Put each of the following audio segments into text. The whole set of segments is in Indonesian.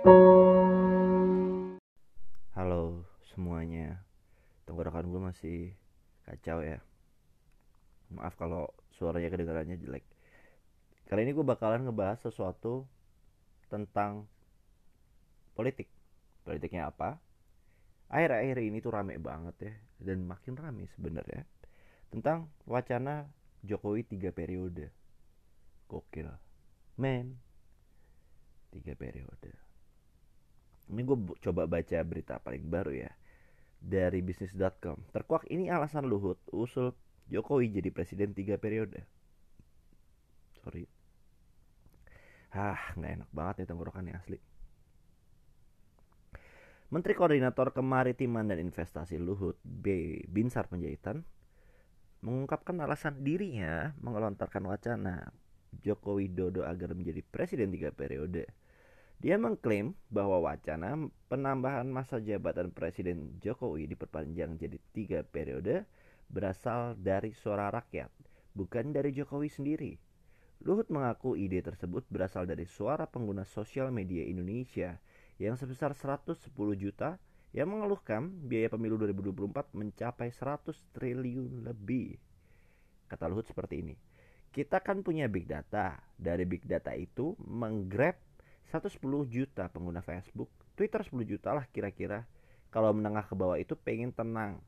Halo semuanya. Tenggorokan gue masih kacau ya. Maaf kalau suaranya kedengarannya jelek. Kali ini gue bakalan ngebahas sesuatu Tentang Politik. Politiknya apa? Akhir-akhir ini tuh rame banget ya Dan makin rame sebenarnya Tentang wacana Jokowi tiga periode. Gokil. Men Tiga periode ini gue coba baca berita paling baru ya dari bisnis.com. Terkuak ini alasan Luhut usul Jokowi jadi presiden tiga periode. Sorry. Ah, nggak enak banget nih tenggorokannya asli. Menteri Koordinator Kemaritiman dan Investasi Luhut B. Binsar Penjahitan mengungkapkan alasan dirinya mengelontarkan wacana Joko Widodo agar menjadi presiden tiga periode dia mengklaim bahwa wacana penambahan masa jabatan Presiden Jokowi diperpanjang jadi tiga periode berasal dari suara rakyat, bukan dari Jokowi sendiri. Luhut mengaku ide tersebut berasal dari suara pengguna sosial media Indonesia yang sebesar 110 juta yang mengeluhkan biaya pemilu 2024 mencapai 100 triliun lebih. Kata Luhut seperti ini. Kita kan punya big data. Dari big data itu menggrab 110 juta pengguna Facebook, Twitter 10 juta lah kira-kira. Kalau menengah ke bawah itu pengen tenang,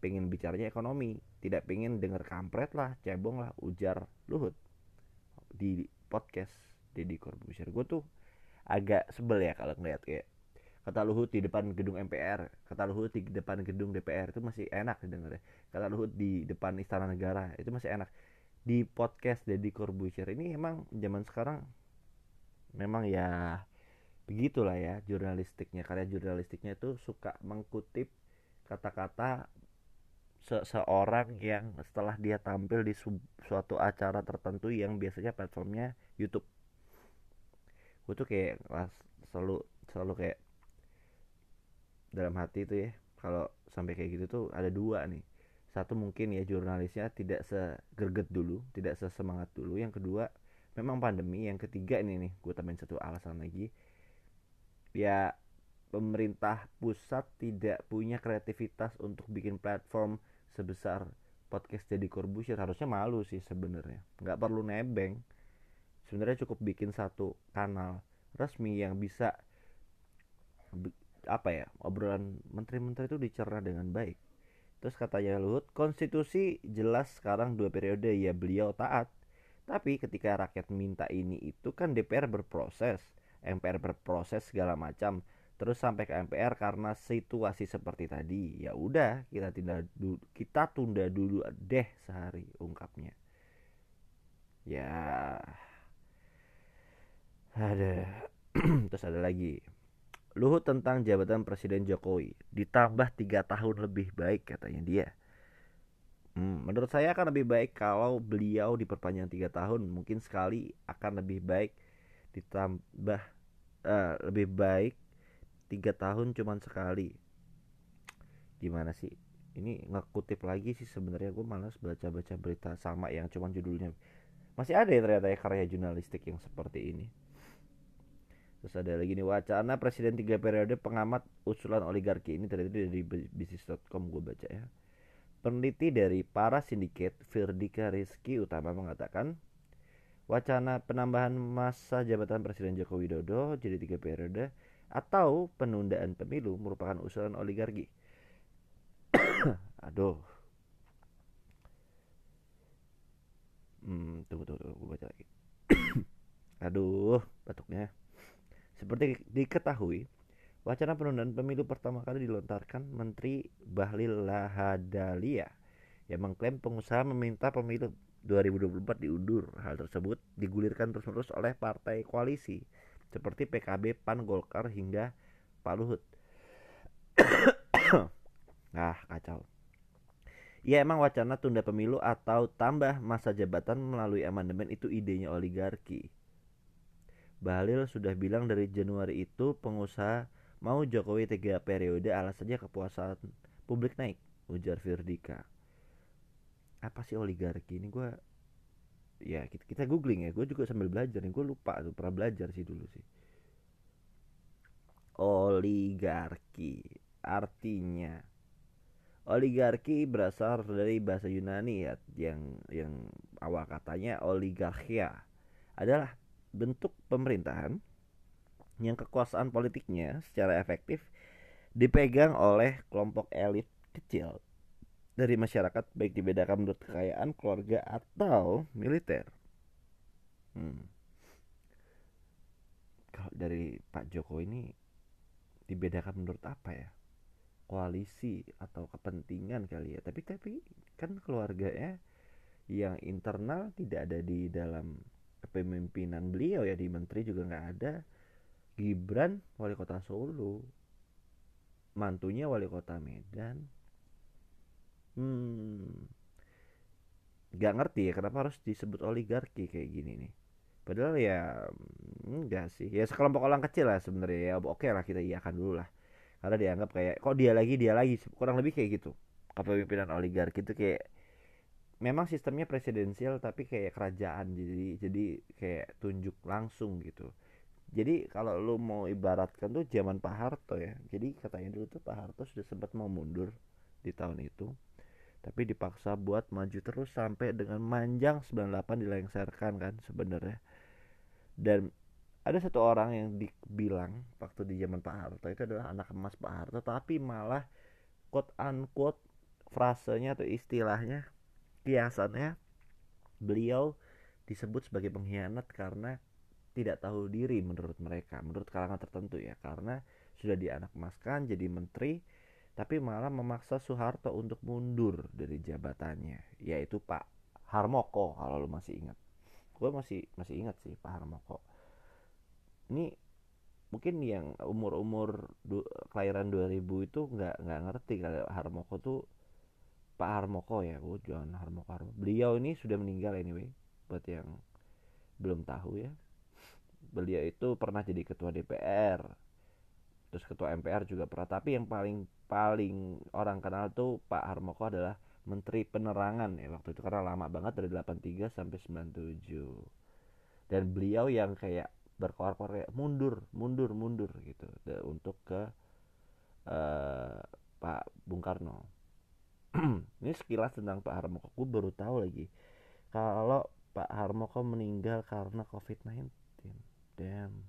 pengen bicaranya ekonomi, tidak pengen denger kampret lah, cebong lah, ujar Luhut di podcast Deddy Corbuzier. Gue tuh agak sebel ya kalau ngeliat kayak kata Luhut di depan gedung MPR, kata Luhut di depan gedung DPR itu masih enak denger ya. Kata Luhut di depan Istana Negara itu masih enak. Di podcast Deddy Corbuzier ini emang zaman sekarang memang ya begitulah ya jurnalistiknya. Karya jurnalistiknya itu suka mengkutip kata-kata seseorang yang setelah dia tampil di suatu acara tertentu yang biasanya platformnya YouTube. Gue tuh kayak selalu selalu kayak dalam hati itu ya kalau sampai kayak gitu tuh ada dua nih. Satu mungkin ya jurnalisnya tidak segerget dulu tidak sesemangat dulu. Yang kedua memang pandemi yang ketiga ini nih gue tambahin satu alasan lagi. Ya pemerintah pusat tidak punya kreativitas untuk bikin platform sebesar podcast jadi Corbusier harusnya malu sih sebenarnya. Nggak perlu nebeng. Sebenarnya cukup bikin satu kanal resmi yang bisa apa ya obrolan menteri-menteri itu dicerna dengan baik. Terus katanya Luhut konstitusi jelas sekarang dua periode. Ya beliau taat tapi ketika rakyat minta ini itu kan DPR berproses, MPR berproses segala macam, terus sampai ke MPR karena situasi seperti tadi. Ya udah, kita tunda dulu, kita tunda dulu deh sehari ungkapnya. Ya. Ada. terus ada lagi. Luhut tentang jabatan Presiden Jokowi ditambah tiga tahun lebih baik katanya dia Hmm, menurut saya akan lebih baik kalau beliau diperpanjang tiga tahun, mungkin sekali akan lebih baik ditambah uh, lebih baik tiga tahun cuman sekali. Gimana sih? Ini ngekutip lagi sih sebenarnya gue malas baca-baca berita sama yang cuman judulnya. Masih ada ya ternyata ya karya jurnalistik yang seperti ini. Terus ada lagi nih wacana presiden tiga periode pengamat usulan oligarki ini ternyata dari bisnis.com gue baca ya. Peneliti dari para sindiket Firdika Rizky Utama mengatakan wacana penambahan masa jabatan Presiden Joko Widodo jadi tiga periode atau penundaan pemilu merupakan usulan oligarki. Aduh. Hmm, tunggu tunggu, tunggu baca lagi. Aduh, batuknya. Seperti diketahui, Wacana penundaan pemilu pertama kali dilontarkan Menteri Bahlil Lahadalia yang mengklaim pengusaha meminta pemilu 2024 diundur. Hal tersebut digulirkan terus-menerus oleh partai koalisi seperti PKB, PAN, Golkar hingga Pak Luhut. nah, kacau. Ya emang wacana tunda pemilu atau tambah masa jabatan melalui amandemen itu idenya oligarki. Bahlil sudah bilang dari Januari itu pengusaha Mau Jokowi tiga periode alasannya kepuasan publik naik, ujar Firdika. Apa sih oligarki ini? Gue ya kita, kita googling ya. Gue juga sambil belajar nih. Gue lupa tuh pernah belajar sih dulu sih. Oligarki artinya oligarki berasal dari bahasa Yunani ya yang yang awal katanya oligarkia adalah bentuk pemerintahan yang kekuasaan politiknya secara efektif dipegang oleh kelompok elit kecil dari masyarakat baik dibedakan menurut kekayaan keluarga atau militer. Hmm. Kalau dari Pak Jokowi ini dibedakan menurut apa ya? Koalisi atau kepentingan kali ya. Tapi tapi kan keluarganya yang internal tidak ada di dalam kepemimpinan beliau ya di menteri juga nggak ada. Gibran wali kota Solo, mantunya wali kota Medan. Hmm, nggak ngerti ya kenapa harus disebut oligarki kayak gini nih. Padahal ya enggak sih. Ya sekelompok orang kecil lah sebenarnya ya. Oke lah kita iakan dulu lah. Karena dianggap kayak kok dia lagi dia lagi kurang lebih kayak gitu. Kepemimpinan oligarki itu kayak memang sistemnya presidensial tapi kayak kerajaan jadi jadi kayak tunjuk langsung gitu. Jadi kalau lu mau ibaratkan tuh zaman Pak Harto ya. Jadi katanya dulu tuh Pak Harto sudah sempat mau mundur di tahun itu tapi dipaksa buat maju terus sampai dengan manjang 98 dilengsarkan kan sebenarnya dan ada satu orang yang dibilang waktu di zaman Pak Harto itu adalah anak emas Pak Harto tapi malah quote unquote frasenya atau istilahnya kiasannya beliau disebut sebagai pengkhianat karena tidak tahu diri menurut mereka menurut kalangan tertentu ya. Karena sudah dianak emaskan jadi menteri tapi malah memaksa Soeharto untuk mundur dari jabatannya yaitu Pak Harmoko kalau lu masih ingat. Gue masih masih ingat sih Pak Harmoko. Ini mungkin yang umur-umur kelahiran 2000 itu nggak nggak ngerti kalau Harmoko tuh Pak Harmoko ya gue jangan Harmoko, Harmoko. Beliau ini sudah meninggal anyway buat yang belum tahu ya beliau itu pernah jadi ketua DPR terus ketua MPR juga pernah. Tapi yang paling paling orang kenal tuh Pak Harmoko adalah Menteri Penerangan ya waktu itu. Karena lama banget dari 83 sampai 97 dan beliau yang kayak berkoar-koar kayak mundur mundur mundur gitu. Untuk ke uh, Pak Bung Karno. Ini sekilas tentang Pak Harmoko. Gue baru tahu lagi. Kalau Pak Harmoko meninggal karena COVID-19 damn.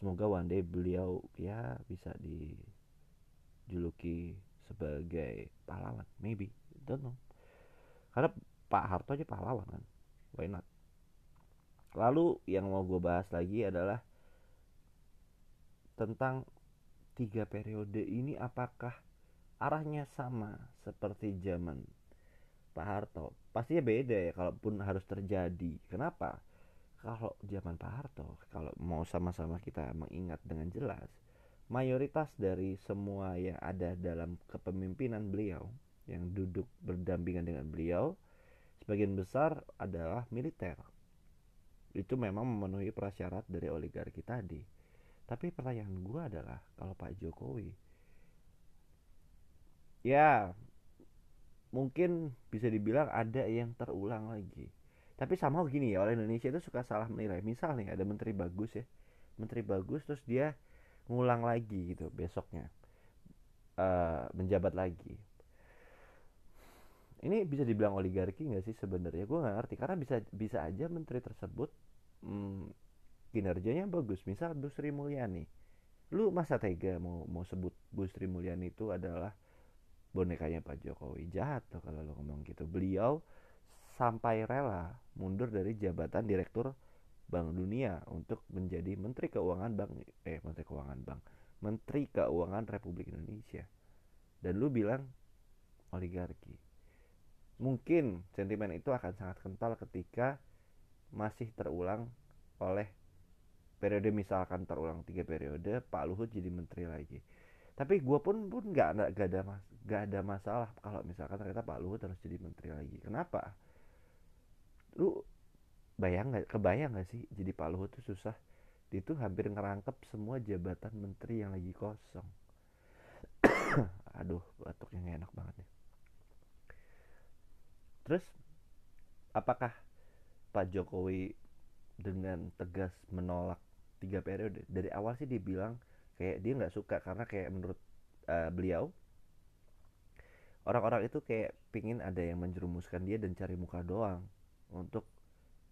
Semoga one day beliau ya bisa dijuluki sebagai pahlawan. Maybe. Don't know. Karena Pak Harto aja pahlawan kan? Why not? Lalu yang mau gue bahas lagi adalah tentang tiga periode ini apakah arahnya sama seperti zaman Pak Harto? Pastinya beda ya kalaupun harus terjadi. Kenapa kalau zaman Pak Harto kalau mau sama-sama kita mengingat dengan jelas mayoritas dari semua yang ada dalam kepemimpinan beliau yang duduk berdampingan dengan beliau sebagian besar adalah militer. Itu memang memenuhi prasyarat dari oligarki tadi. Tapi pertanyaan gue adalah kalau Pak Jokowi ya mungkin bisa dibilang ada yang terulang lagi tapi sama begini ya orang Indonesia itu suka salah menilai. Misal nih ada menteri bagus ya. Menteri bagus terus dia ngulang lagi gitu besoknya. Uh, menjabat lagi. Ini bisa dibilang oligarki nggak sih sebenarnya? Gue nggak ngerti. Karena bisa bisa aja menteri tersebut hmm, kinerjanya bagus. Misal Bu Sri Mulyani. Lu masa tega mau mau sebut Bu Sri Mulyani itu adalah bonekanya Pak Jokowi? Jahat tuh kalau lu ngomong gitu. Beliau sampai rela mundur dari jabatan direktur Bank Dunia untuk menjadi Menteri Keuangan Bank eh Menteri Keuangan Bank Menteri Keuangan Republik Indonesia. Dan lu bilang oligarki. Mungkin sentimen itu akan sangat kental ketika masih terulang oleh periode misalkan terulang tiga periode Pak Luhut jadi menteri lagi. Tapi gue pun pun nggak ada nggak ada masalah kalau misalkan ternyata Pak Luhut harus jadi menteri lagi. Kenapa lu bayang nggak kebayang nggak sih jadi Pak Luhut tuh susah? Dia tuh hampir ngerangkep semua jabatan menteri yang lagi kosong. Aduh batuknya enak banget nih terus apakah Pak Jokowi dengan tegas menolak tiga periode? Dari awal sih dibilang kayak dia nggak suka karena kayak menurut uh, beliau orang-orang itu kayak pingin ada yang menjerumuskan dia dan cari muka doang untuk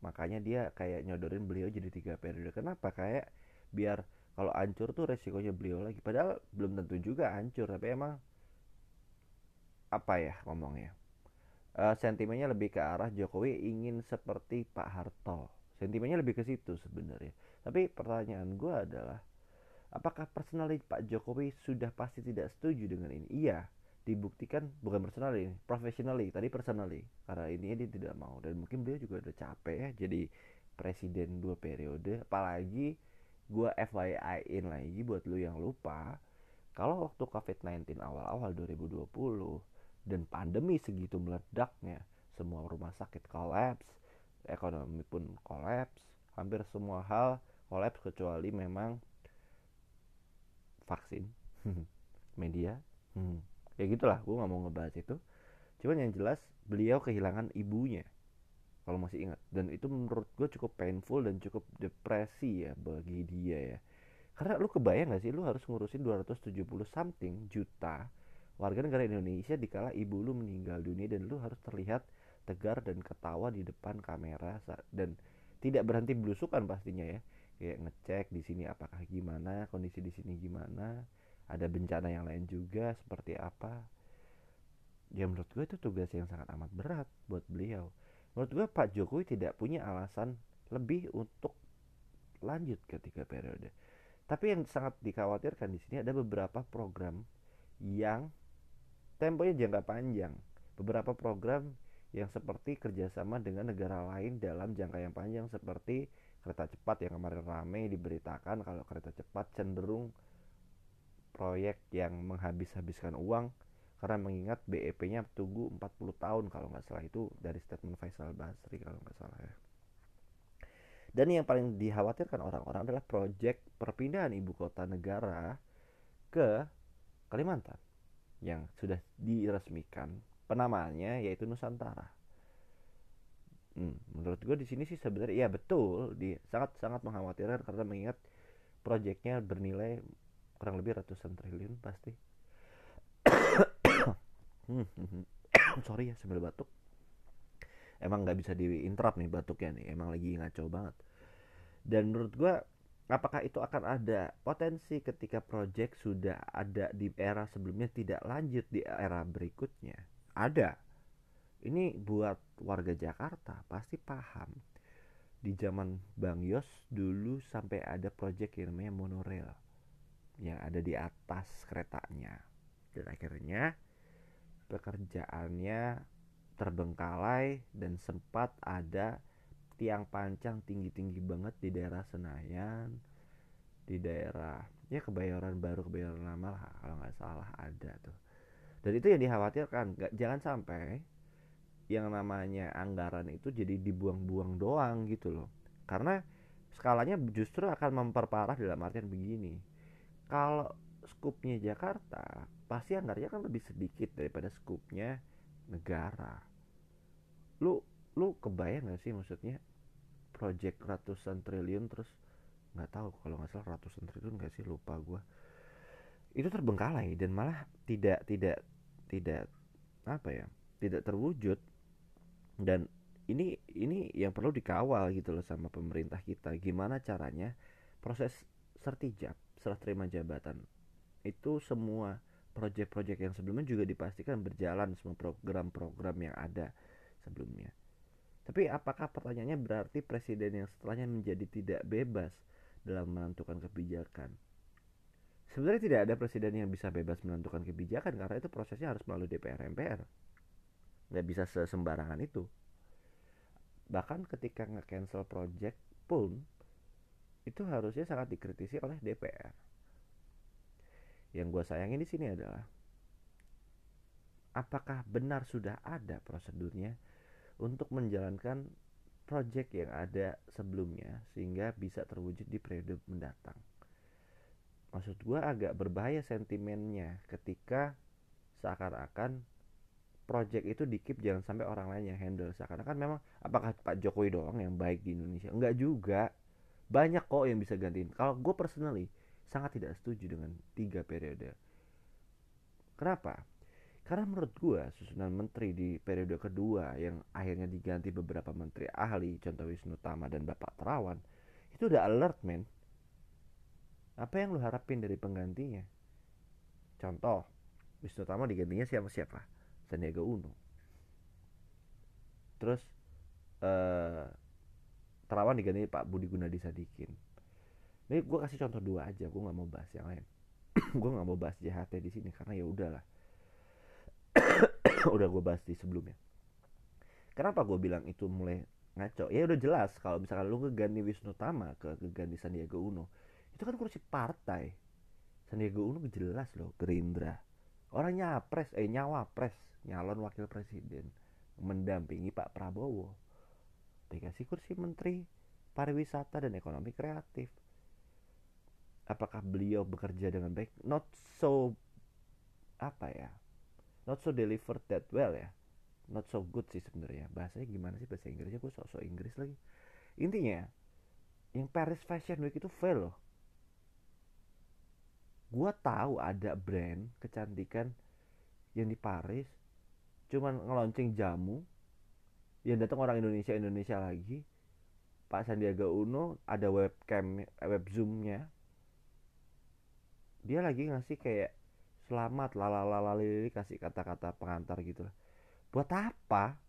makanya dia kayak nyodorin beliau jadi tiga periode. Kenapa? Kayak biar kalau hancur tuh resikonya beliau lagi. Padahal belum tentu juga hancur tapi emang apa ya ngomongnya? Uh, sentimennya lebih ke arah Jokowi ingin seperti Pak Harto. Sentimennya lebih ke situ sebenarnya. Tapi pertanyaan gue adalah apakah personally Pak Jokowi sudah pasti tidak setuju dengan ini? Iya dibuktikan bukan personally professionally tadi personally. Karena ini dia tidak mau. Dan mungkin beliau juga udah capek ya jadi presiden dua periode. Apalagi gue FYI in lagi buat lu yang lupa kalau waktu COVID-19 awal-awal 2020 dan pandemi segitu meledaknya semua rumah sakit kolaps ekonomi pun kolaps hampir semua hal kolaps kecuali memang vaksin. Media. Hmm. Ya gitulah gue nggak mau ngebahas itu. Cuman yang jelas beliau kehilangan ibunya kalau masih ingat. Dan itu menurut gue cukup painful dan cukup depresi ya bagi dia ya. Karena lu kebayang gak sih lu harus ngurusin 270 something juta warga negara Indonesia dikala ibu lu meninggal dunia dan lu harus terlihat tegar dan ketawa di depan kamera dan tidak berhenti belusukan pastinya ya. Kayak ngecek di sini apakah gimana kondisi di sini gimana ada bencana yang lain juga seperti apa? Ya menurut gue itu tugas yang sangat amat berat buat beliau. Menurut gue Pak Jokowi tidak punya alasan lebih untuk lanjut ketika periode. Tapi yang sangat dikhawatirkan di sini ada beberapa program yang temponya jangka panjang. Beberapa program yang seperti kerjasama dengan negara lain dalam jangka yang panjang seperti kereta cepat yang kemarin ramai diberitakan kalau kereta cepat cenderung proyek yang menghabis-habiskan uang karena mengingat BEP-nya tunggu 40 tahun kalau nggak salah itu dari statement Faisal Basri kalau nggak salah ya. Dan yang paling dikhawatirkan orang-orang adalah proyek perpindahan ibu kota negara ke Kalimantan yang sudah diresmikan penamaannya yaitu Nusantara. Hmm, menurut gue di sini sih sebenarnya ya betul di sangat sangat mengkhawatirkan karena mengingat proyeknya bernilai kurang lebih ratusan triliun pasti. sorry ya sambil batuk. Emang nggak bisa diinterap nih batuknya nih, emang lagi ngaco banget. Dan menurut gue apakah itu akan ada potensi ketika project sudah ada di era sebelumnya tidak lanjut di era berikutnya ada ini buat warga Jakarta pasti paham di zaman Bang Yos dulu sampai ada project yang namanya monorail yang ada di atas keretanya. Dan akhirnya pekerjaannya terbengkalai dan sempat ada tiang pancang tinggi-tinggi banget di daerah Senayan di daerah ya kebayoran baru kebayoran lama lah kalau nggak salah ada tuh. Dan itu yang dikhawatirkan gak, jangan sampai yang namanya anggaran itu jadi dibuang-buang doang gitu loh. Karena skalanya justru akan memperparah dalam artian begini kalau skupnya Jakarta pasti anggarannya kan lebih sedikit daripada skupnya negara. Lu lu kebayang gak sih maksudnya? Project ratusan triliun terus nggak tahu kalau nggak salah ratusan triliun nggak sih? Lupa gue itu terbengkalai dan malah tidak tidak tidak apa ya tidak terwujud. Dan ini ini yang perlu dikawal gitu loh sama pemerintah kita. Gimana caranya proses sertijab serah terima jabatan itu semua proyek-proyek yang sebelumnya juga dipastikan berjalan semua program-program yang ada sebelumnya tapi apakah pertanyaannya berarti presiden yang setelahnya menjadi tidak bebas dalam menentukan kebijakan? Sebenarnya tidak ada presiden yang bisa bebas menentukan kebijakan karena itu prosesnya harus melalui DPR MPR. Nggak bisa sesembarangan itu. Bahkan ketika nge-cancel project pun itu harusnya sangat dikritisi oleh DPR. Yang gue sayangin di sini adalah apakah benar sudah ada prosedurnya untuk menjalankan proyek yang ada sebelumnya sehingga bisa terwujud di periode mendatang. Maksud gue agak berbahaya sentimennya ketika seakan-akan proyek itu dikip jangan sampai orang lain yang handle seakan-akan memang apakah Pak Jokowi doang yang baik di Indonesia enggak juga banyak kok yang bisa gantiin. Kalau gue personally sangat tidak setuju dengan tiga periode. Kenapa? Karena menurut gue susunan menteri di periode kedua yang akhirnya diganti beberapa menteri ahli contoh Wisnu Tama dan Bapak Terawan itu udah alert men. Apa yang lu harapin dari penggantinya? Contoh Wisnu Tama digantinya siapa siapa? Sandiaga Uno. Terus eh Terawan diganti Pak Budi Gunadi Sadikin. Ini gue kasih contoh dua aja gue nggak mau bahas yang lain. Gue nggak mau bahas JHT di sini karena ya udahlah. Udah gue bahas di sebelumnya. Kenapa gue bilang itu mulai ngaco? Ya udah jelas kalau misalkan lu ngeganti Wisnu Tama ke ngeganti Sandiaga Uno itu kan kursi partai. Sandiaga Uno jelas loh Gerindra. Orang nyapres eh nyawa pres nyalon wakil presiden mendampingi Pak Prabowo dikasih kursi menteri pariwisata dan ekonomi kreatif. Apakah beliau bekerja dengan baik? Not so apa ya? Not so delivered that well ya. Not so good sih sebenarnya. Bahasanya gimana sih? Bahasa Inggrisnya? Gue sok-sok Inggris lagi. Intinya yang Paris Fashion Week itu fail loh. Gue tahu ada brand kecantikan yang di Paris cuman ngelonceng jamu yang datang orang Indonesia Indonesia lagi. Pak Sandiaga Uno ada webcam web zoomnya. Dia lagi ngasih kayak selamat lalalalali kasih kata-kata pengantar gitu lah. Buat apa?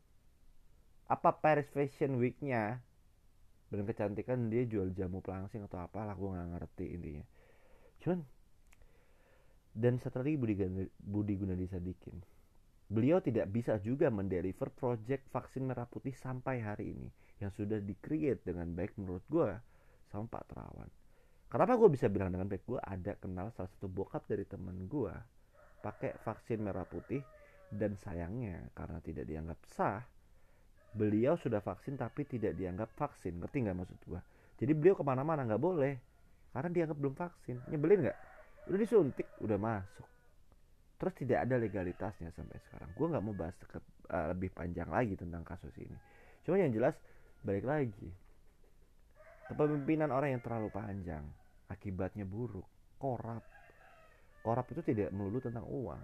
Apa Paris Fashion Weeknya? Dan kecantikan dia jual jamu pelangsing atau apalah gue nggak ngerti intinya. Cuman dan setelah Budi, Budi Gunadi Sadikin Beliau tidak bisa juga mendeliver project vaksin merah putih sampai hari ini yang sudah di-create dengan baik menurut gue sama Pak Terawan. Kenapa gue bisa bilang dengan baik? Gue ada kenal salah satu bokap dari temen gue pakai vaksin merah putih dan sayangnya karena tidak dianggap sah, beliau sudah vaksin tapi tidak dianggap vaksin. Ngerti nggak maksud gue? Jadi beliau ke mana-mana nggak boleh karena dianggap belum vaksin. Nyebelin nggak? Udah disuntik, udah masuk terus tidak ada legalitasnya sampai sekarang. Gue nggak mau bahas ke, uh, lebih panjang lagi tentang kasus ini. Cuma yang jelas balik lagi. Kepemimpinan orang yang terlalu panjang akibatnya buruk korup. Korup itu tidak melulu tentang uang.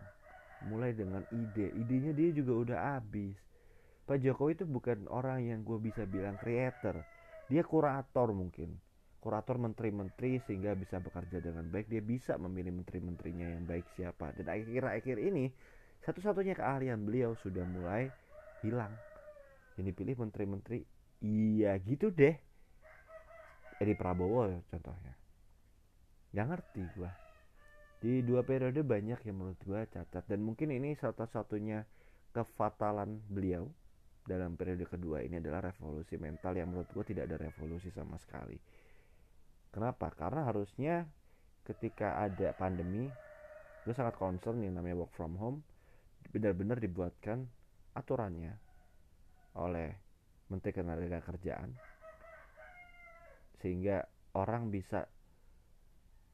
Mulai dengan ide. Idenya dia juga udah habis. Pak Jokowi itu bukan orang yang gue bisa bilang creator. Dia kurator mungkin kurator menteri-menteri sehingga bisa bekerja dengan baik. Dia bisa memilih menteri-menterinya yang baik siapa. Dan akhir-akhir ini satu-satunya keahlian beliau sudah mulai hilang. Yang dipilih menteri-menteri iya gitu deh. Edi Prabowo ya contohnya. Nggak ngerti gua. Di dua periode banyak yang menurut gua cacat. Dan mungkin ini satu-satunya kefatalan beliau dalam periode kedua ini adalah revolusi mental yang menurut gue tidak ada revolusi sama sekali Kenapa? Karena harusnya ketika ada pandemi, gue sangat concern yang namanya work from home. Benar-benar dibuatkan aturannya oleh Menteri Ketenaga Kerjaan sehingga orang bisa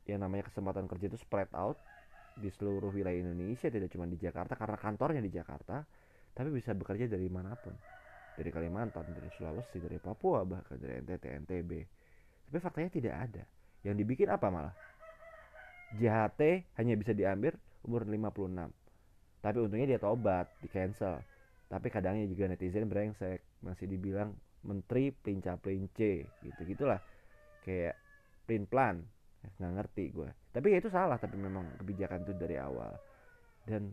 yang namanya kesempatan kerja itu spread out di seluruh wilayah Indonesia tidak cuma di Jakarta karena kantornya di Jakarta tapi bisa bekerja dari mana pun. Dari Kalimantan dari Sulawesi dari Papua bahkan dari NTT NTB tapi faktanya tidak ada. Yang dibikin apa malah? JHT hanya bisa diambil umur 56 tapi untungnya dia tobat di cancel. Tapi kadangnya juga netizen brengsek masih dibilang menteri pelinca pelince gitu gitulah. Kayak print plan nggak ngerti gue tapi ya itu salah tapi memang kebijakan itu dari awal. Dan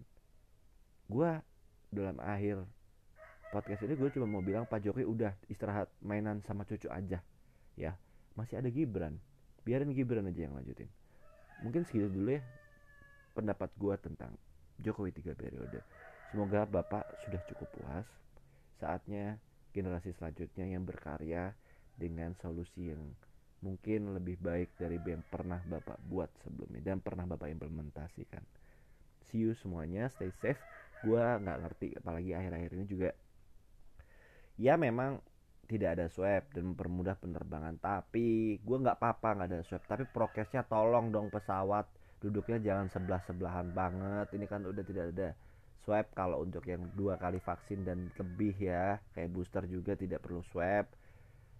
gue dalam akhir podcast ini gue cuma mau bilang Pak Jokowi udah istirahat mainan sama cucu aja ya masih ada Gibran. Biarin Gibran aja yang lanjutin. Mungkin segitu dulu ya pendapat gua tentang Jokowi tiga periode. Semoga bapak sudah cukup puas. Saatnya generasi selanjutnya yang berkarya dengan solusi yang mungkin lebih baik dari yang pernah bapak buat sebelumnya dan pernah bapak implementasikan. See you semuanya stay safe. Gua nggak ngerti apalagi akhir-akhir ini juga. Ya memang tidak ada swab dan mempermudah penerbangan. Tapi gue nggak apa-apa nggak ada swab. Tapi prokesnya tolong dong pesawat duduknya jangan sebelah sebelahan banget. Ini kan udah tidak ada swab kalau untuk yang dua kali vaksin dan lebih ya. Kayak booster juga tidak perlu swab.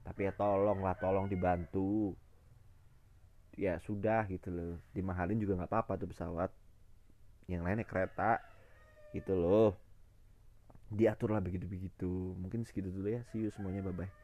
Tapi ya tolong lah tolong dibantu. Ya sudah gitu loh. Dimahalin juga nggak apa-apa tuh pesawat. Yang lainnya kereta gitu loh diaturlah begitu-begitu. Mungkin segitu dulu ya. See you semuanya. Bye bye